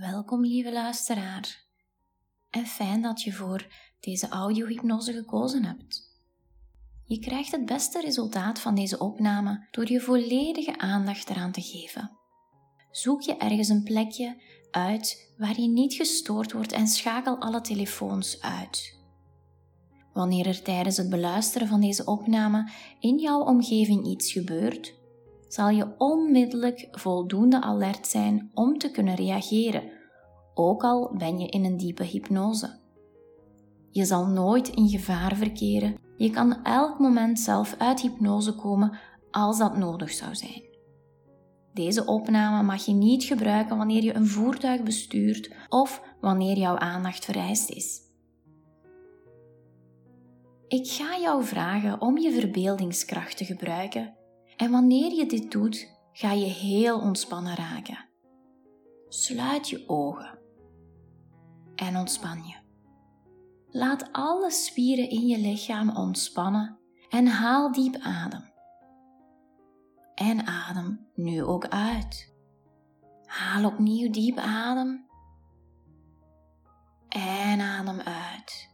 Welkom, lieve luisteraar. En fijn dat je voor deze audiohypnose gekozen hebt. Je krijgt het beste resultaat van deze opname door je volledige aandacht eraan te geven. Zoek je ergens een plekje uit waar je niet gestoord wordt en schakel alle telefoons uit. Wanneer er tijdens het beluisteren van deze opname in jouw omgeving iets gebeurt, zal je onmiddellijk voldoende alert zijn om te kunnen reageren, ook al ben je in een diepe hypnose. Je zal nooit in gevaar verkeren, je kan elk moment zelf uit hypnose komen als dat nodig zou zijn. Deze opname mag je niet gebruiken wanneer je een voertuig bestuurt of wanneer jouw aandacht vereist is. Ik ga jou vragen om je verbeeldingskracht te gebruiken en wanneer je dit doet, ga je heel ontspannen raken. Sluit je ogen en ontspan je. Laat alle spieren in je lichaam ontspannen en haal diep adem. En adem nu ook uit. Haal opnieuw diep adem. En adem uit.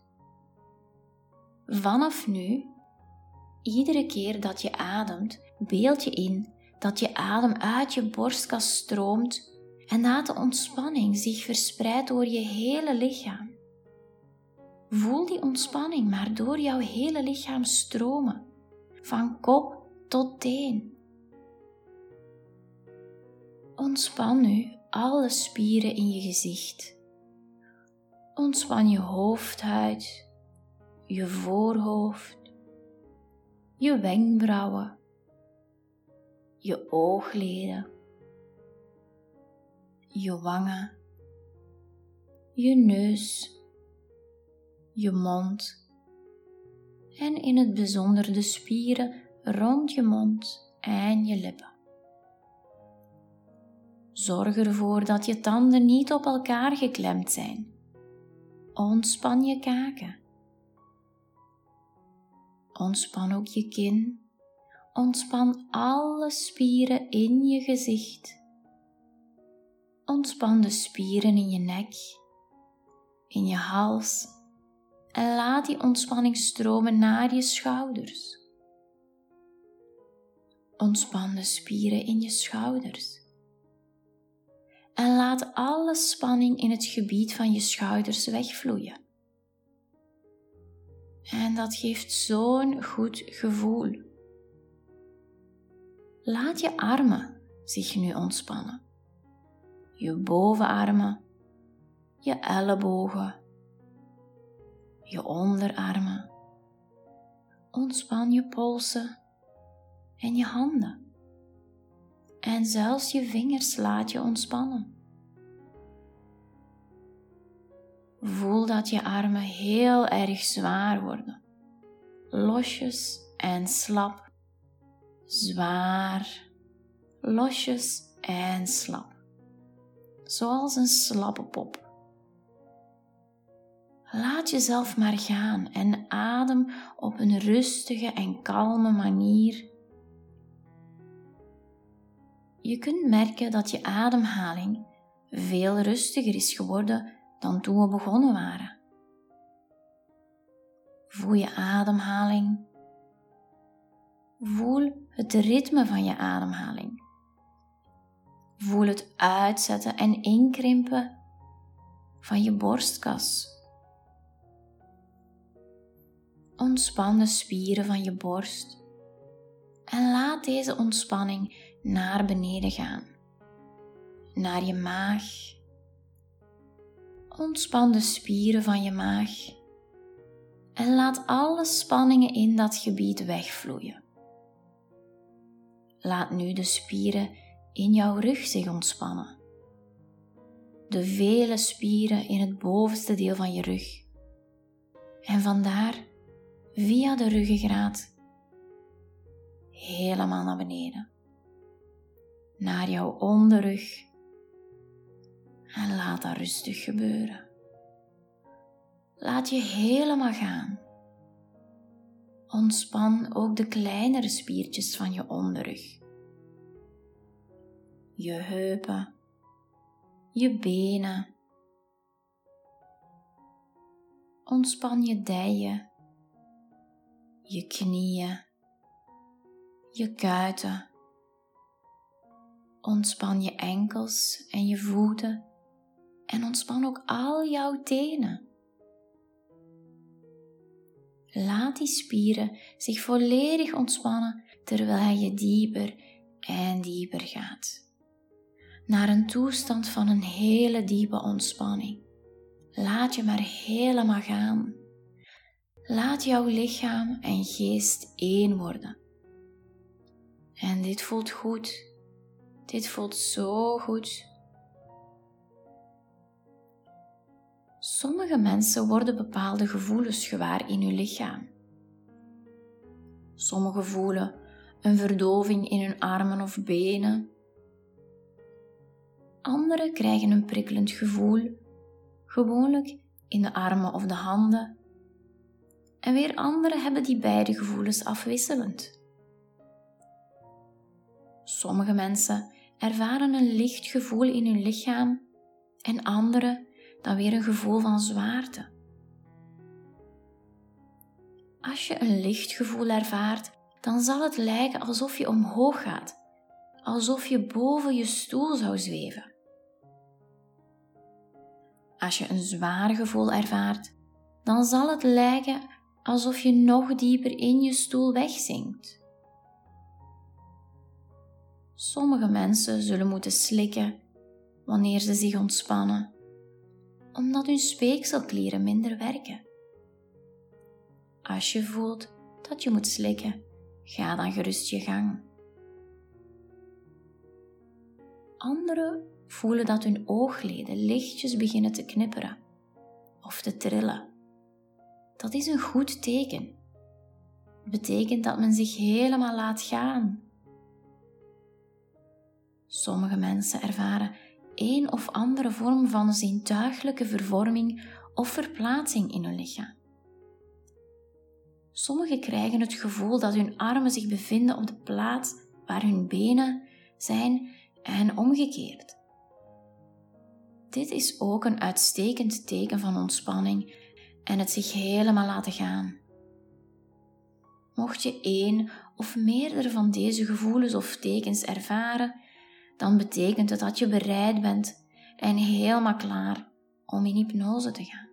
Vanaf nu, iedere keer dat je ademt, beeld je in dat je adem uit je borstkas stroomt en dat de ontspanning zich verspreidt door je hele lichaam. Voel die ontspanning maar door jouw hele lichaam stromen, van kop tot teen. Ontspan nu alle spieren in je gezicht. Ontspan je hoofdhuid, je voorhoofd, je wenkbrauwen, je oogleden, je wangen, je neus, je mond en in het bijzonder de spieren rond je mond en je lippen. Zorg ervoor dat je tanden niet op elkaar geklemd zijn. Ontspan je kaken. Ontspan ook je kin. Ontspan alle spieren in je gezicht. Ontspan de spieren in je nek, in je hals en laat die ontspanning stromen naar je schouders. Ontspan de spieren in je schouders en laat alle spanning in het gebied van je schouders wegvloeien. En dat geeft zo'n goed gevoel. Laat je armen zich nu ontspannen. Je bovenarmen, je ellebogen, je onderarmen. Ontspan je polsen en je handen en zelfs je vingers laat je ontspannen. Voel dat je armen heel erg zwaar worden, losjes en slap, zwaar, losjes en slap, zoals een slappe pop. Laat jezelf maar gaan en adem op een rustige en kalme manier je kunt merken dat je ademhaling veel rustiger is geworden dan toen we begonnen waren. Voel je ademhaling. Voel het ritme van je ademhaling. Voel het uitzetten en inkrimpen van je borstkas. Ontspan de spieren van je borst en laat deze ontspanning naar beneden gaan, naar je maag. Ontspan de spieren van je maag en laat alle spanningen in dat gebied wegvloeien. Laat nu de spieren in jouw rug zich ontspannen. De vele spieren in het bovenste deel van je rug. En vandaar via de ruggengraat helemaal naar beneden naar jouw onderrug en laat dat rustig gebeuren. Laat je helemaal gaan. Ontspan ook de kleinere spiertjes van je onderrug. Je heupen, je benen. Ontspan je dijen, je knieën, je kuiten. Ontspan je enkels en je voeten en ontspan ook al jouw tenen. Laat die spieren zich volledig ontspannen terwijl je dieper en dieper gaat. Naar een toestand van een hele diepe ontspanning. Laat je maar helemaal gaan. Laat jouw lichaam en geest één worden. En dit voelt goed. Dit voelt zo goed. Sommige mensen worden bepaalde gevoelens gewaar in hun lichaam. Sommigen voelen een verdoving in hun armen of benen. Anderen krijgen een prikkelend gevoel, gewoonlijk in de armen of de handen. En weer anderen hebben die beide gevoelens afwisselend. Sommige mensen ervaren een licht gevoel in hun lichaam en anderen dan weer een gevoel van zwaarte. Als je een licht gevoel ervaart, dan zal het lijken alsof je omhoog gaat, alsof je boven je stoel zou zweven. Als je een zwaar gevoel ervaart, dan zal het lijken alsof je nog dieper in je stoel wegzinkt. Sommige mensen zullen moeten slikken wanneer ze zich ontspannen, omdat hun speekselklieren minder werken. Als je voelt dat je moet slikken, ga dan gerust je gang. Anderen voelen dat hun oogleden lichtjes beginnen te knipperen of te trillen. Dat is een goed teken. Het betekent dat men zich helemaal laat gaan Sommige mensen ervaren een of andere vorm van zintuiglijke vervorming of verplaatsing in hun lichaam. Sommigen krijgen het gevoel dat hun armen zich bevinden op de plaats waar hun benen zijn en omgekeerd. Dit is ook een uitstekend teken van ontspanning en het zich helemaal laten gaan. Mocht je één of meerdere van deze gevoelens of tekens ervaren, dan betekent het dat je bereid bent en helemaal klaar om in hypnose te gaan.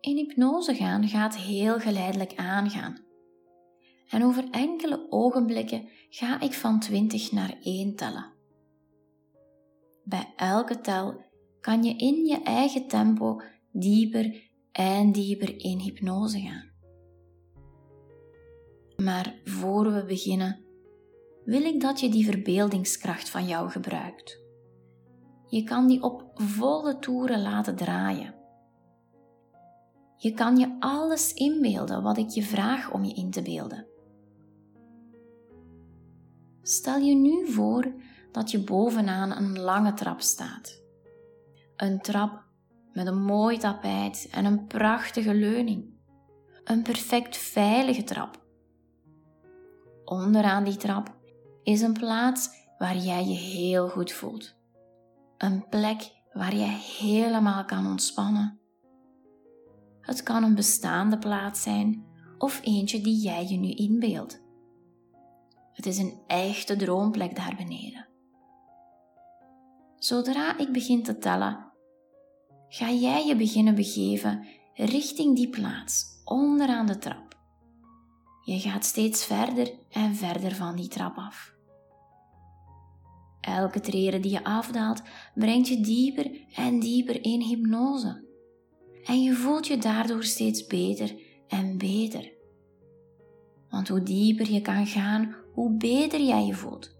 In hypnose gaan gaat heel geleidelijk aangaan. En over enkele ogenblikken ga ik van 20 naar 1 tellen. Bij elke tel kan je in je eigen tempo dieper en dieper in hypnose gaan. Maar voor we beginnen, wil ik dat je die verbeeldingskracht van jou gebruikt. Je kan die op volle toeren laten draaien. Je kan je alles inbeelden wat ik je vraag om je in te beelden. Stel je nu voor dat je bovenaan een lange trap staat. Een trap met een mooi tapijt en een prachtige leuning. Een perfect veilige trap. Onderaan die trap is een plaats waar jij je heel goed voelt. Een plek waar je helemaal kan ontspannen. Het kan een bestaande plaats zijn of eentje die jij je nu inbeeldt. Het is een echte droomplek daar beneden. Zodra ik begin te tellen, ga jij je beginnen begeven richting die plaats onderaan de trap. Je gaat steeds verder en verder van die trap af. Elke trede die je afdaalt, brengt je dieper en dieper in hypnose. En je voelt je daardoor steeds beter en beter. Want hoe dieper je kan gaan, hoe beter jij je voelt.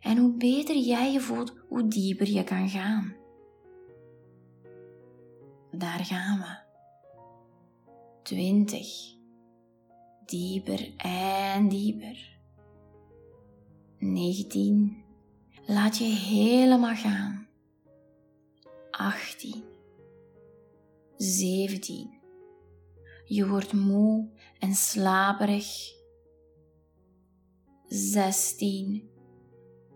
En hoe beter jij je voelt, hoe dieper je kan gaan. Daar gaan we. 20 dieper en dieper. 19. Laat je helemaal gaan. 18. 17. Je wordt moe en slaperig. 16.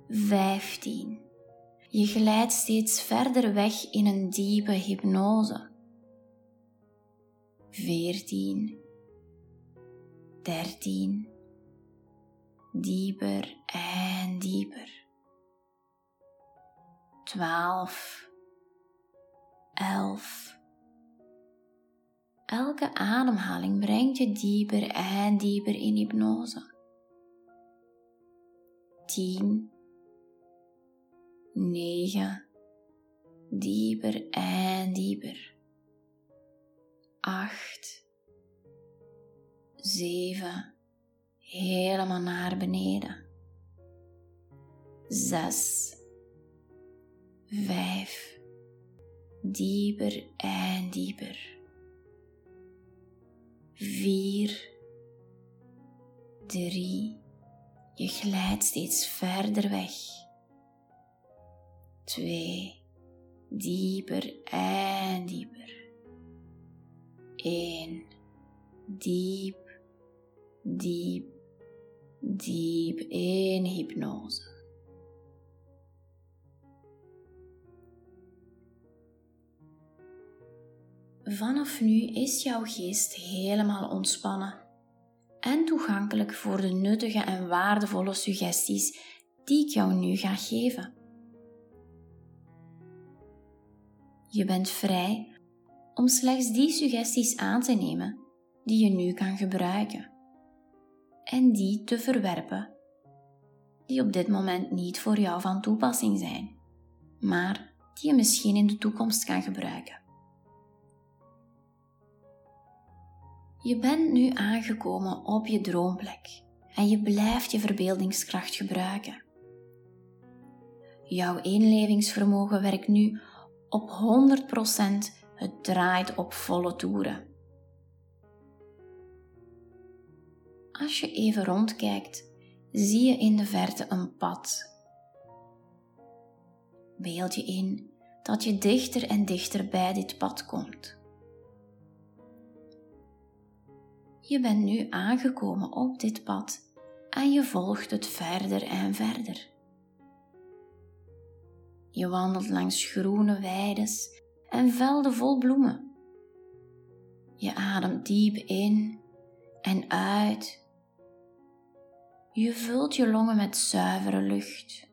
15. Je glijdt steeds verder weg in een diepe hypnose. 14. 13. Dieper en dieper. 12. 11. Elke ademhaling brengt je dieper en dieper in hypnose. 10, 9, dieper en dieper. 8, 7, helemaal naar beneden. 6, 5, dieper en dieper. 4, 3, je glijdt steeds verder weg. 2, dieper en dieper. 1, diep, diep, diep in hypnose. Vanaf nu is jouw geest helemaal ontspannen en toegankelijk voor de nuttige en waardevolle suggesties die ik jou nu ga geven. Je bent vrij om slechts die suggesties aan te nemen die je nu kan gebruiken en die te verwerpen die op dit moment niet voor jou van toepassing zijn, maar die je misschien in de toekomst kan gebruiken. Je bent nu aangekomen op je droomplek en je blijft je verbeeldingskracht gebruiken. Jouw inlevingsvermogen werkt nu op 100%, het draait op volle toeren. Als je even rondkijkt, zie je in de verte een pad. Beeld je in dat je dichter en dichter bij dit pad komt. Je bent nu aangekomen op dit pad en je volgt het verder en verder. Je wandelt langs groene weides en velden vol bloemen. Je ademt diep in en uit. Je vult je longen met zuivere lucht.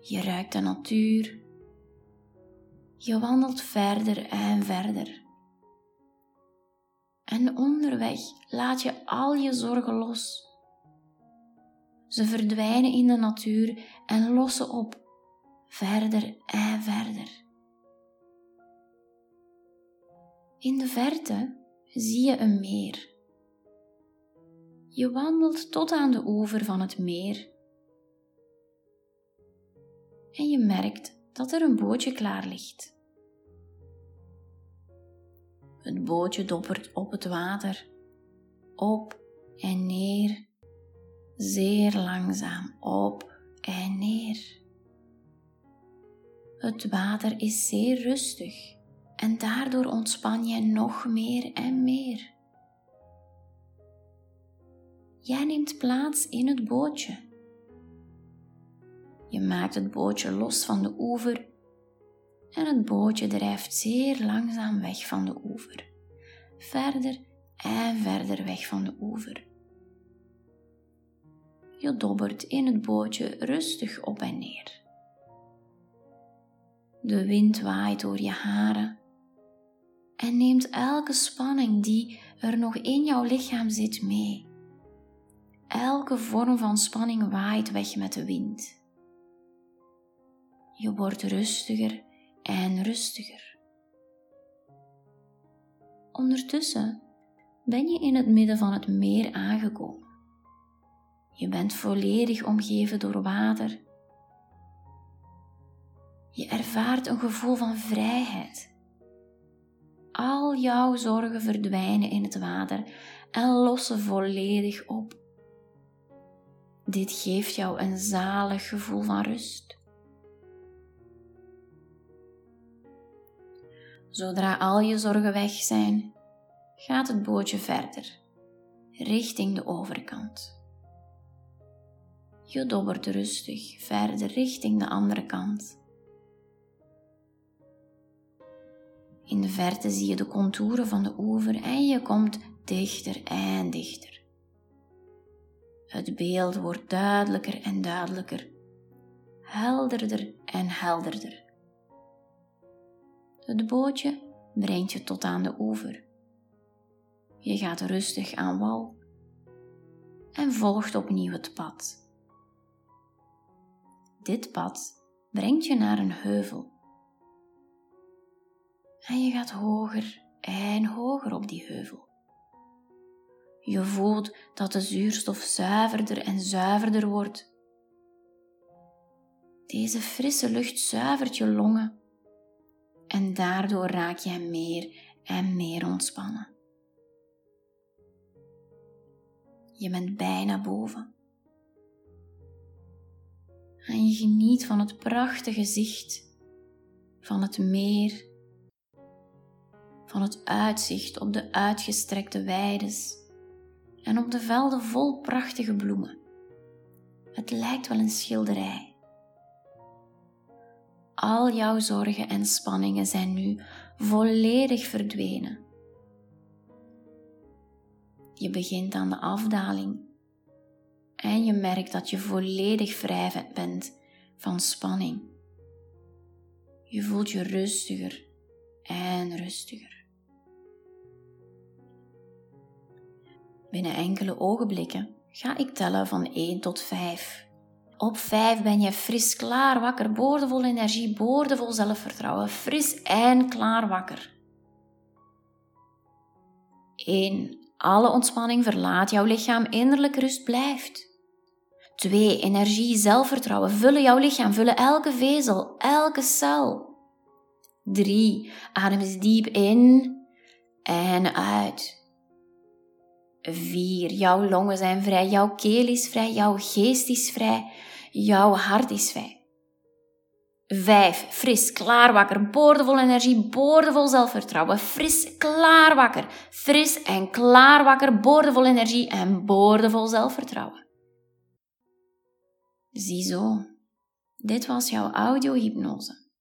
Je ruikt de natuur. Je wandelt verder en verder. En onderweg laat je al je zorgen los. Ze verdwijnen in de natuur en lossen op, verder en verder. In de verte zie je een meer. Je wandelt tot aan de oever van het meer. En je merkt dat er een bootje klaar ligt. Het bootje doppert op het water, op en neer, zeer langzaam op en neer. Het water is zeer rustig en daardoor ontspan je nog meer en meer. Jij neemt plaats in het bootje. Je maakt het bootje los van de oever en het bootje drijft zeer langzaam weg van de oever, verder en verder weg van de oever. Je dobbert in het bootje rustig op en neer. De wind waait door je haren en neemt elke spanning die er nog in jouw lichaam zit mee. Elke vorm van spanning waait weg met de wind. Je wordt rustiger en rustiger. Ondertussen ben je in het midden van het meer aangekomen. Je bent volledig omgeven door water. Je ervaart een gevoel van vrijheid. Al jouw zorgen verdwijnen in het water en lossen volledig op. Dit geeft jou een zalig gevoel van rust. Zodra al je zorgen weg zijn, gaat het bootje verder, richting de overkant. Je dobbert rustig verder richting de andere kant. In de verte zie je de contouren van de oever en je komt dichter en dichter. Het beeld wordt duidelijker en duidelijker, helderder en helderder. Het bootje brengt je tot aan de oever. Je gaat rustig aan wal en volgt opnieuw het pad. Dit pad brengt je naar een heuvel. En je gaat hoger en hoger op die heuvel. Je voelt dat de zuurstof zuiverder en zuiverder wordt. Deze frisse lucht zuivert je longen en daardoor raak je meer en meer ontspannen. Je bent bijna boven. En je geniet van het prachtige zicht van het meer, van het uitzicht op de uitgestrekte weides en op de velden vol prachtige bloemen. Het lijkt wel een schilderij. Al jouw zorgen en spanningen zijn nu volledig verdwenen. Je begint aan de afdaling en je merkt dat je volledig vrij bent van spanning. Je voelt je rustiger en rustiger. Binnen enkele ogenblikken ga ik tellen van 1 tot 5. Op 5 ben je fris, klaar, wakker, boordevol energie, boordevol zelfvertrouwen, fris en klaar wakker. 1. Alle ontspanning verlaat jouw lichaam, innerlijke rust blijft. 2. Energie, zelfvertrouwen vullen jouw lichaam, vullen elke vezel, elke cel. 3. Adem diep in en uit. 4. Jouw longen zijn vrij, jouw keel is vrij, jouw geest is vrij, jouw hart is vrij. 5. Fris, klaar wakker, boordevol energie, boordevol zelfvertrouwen. Fris, klaar wakker, fris en klaar wakker, boordevol energie en boordevol zelfvertrouwen. Ziezo, dit was jouw audiohypnose.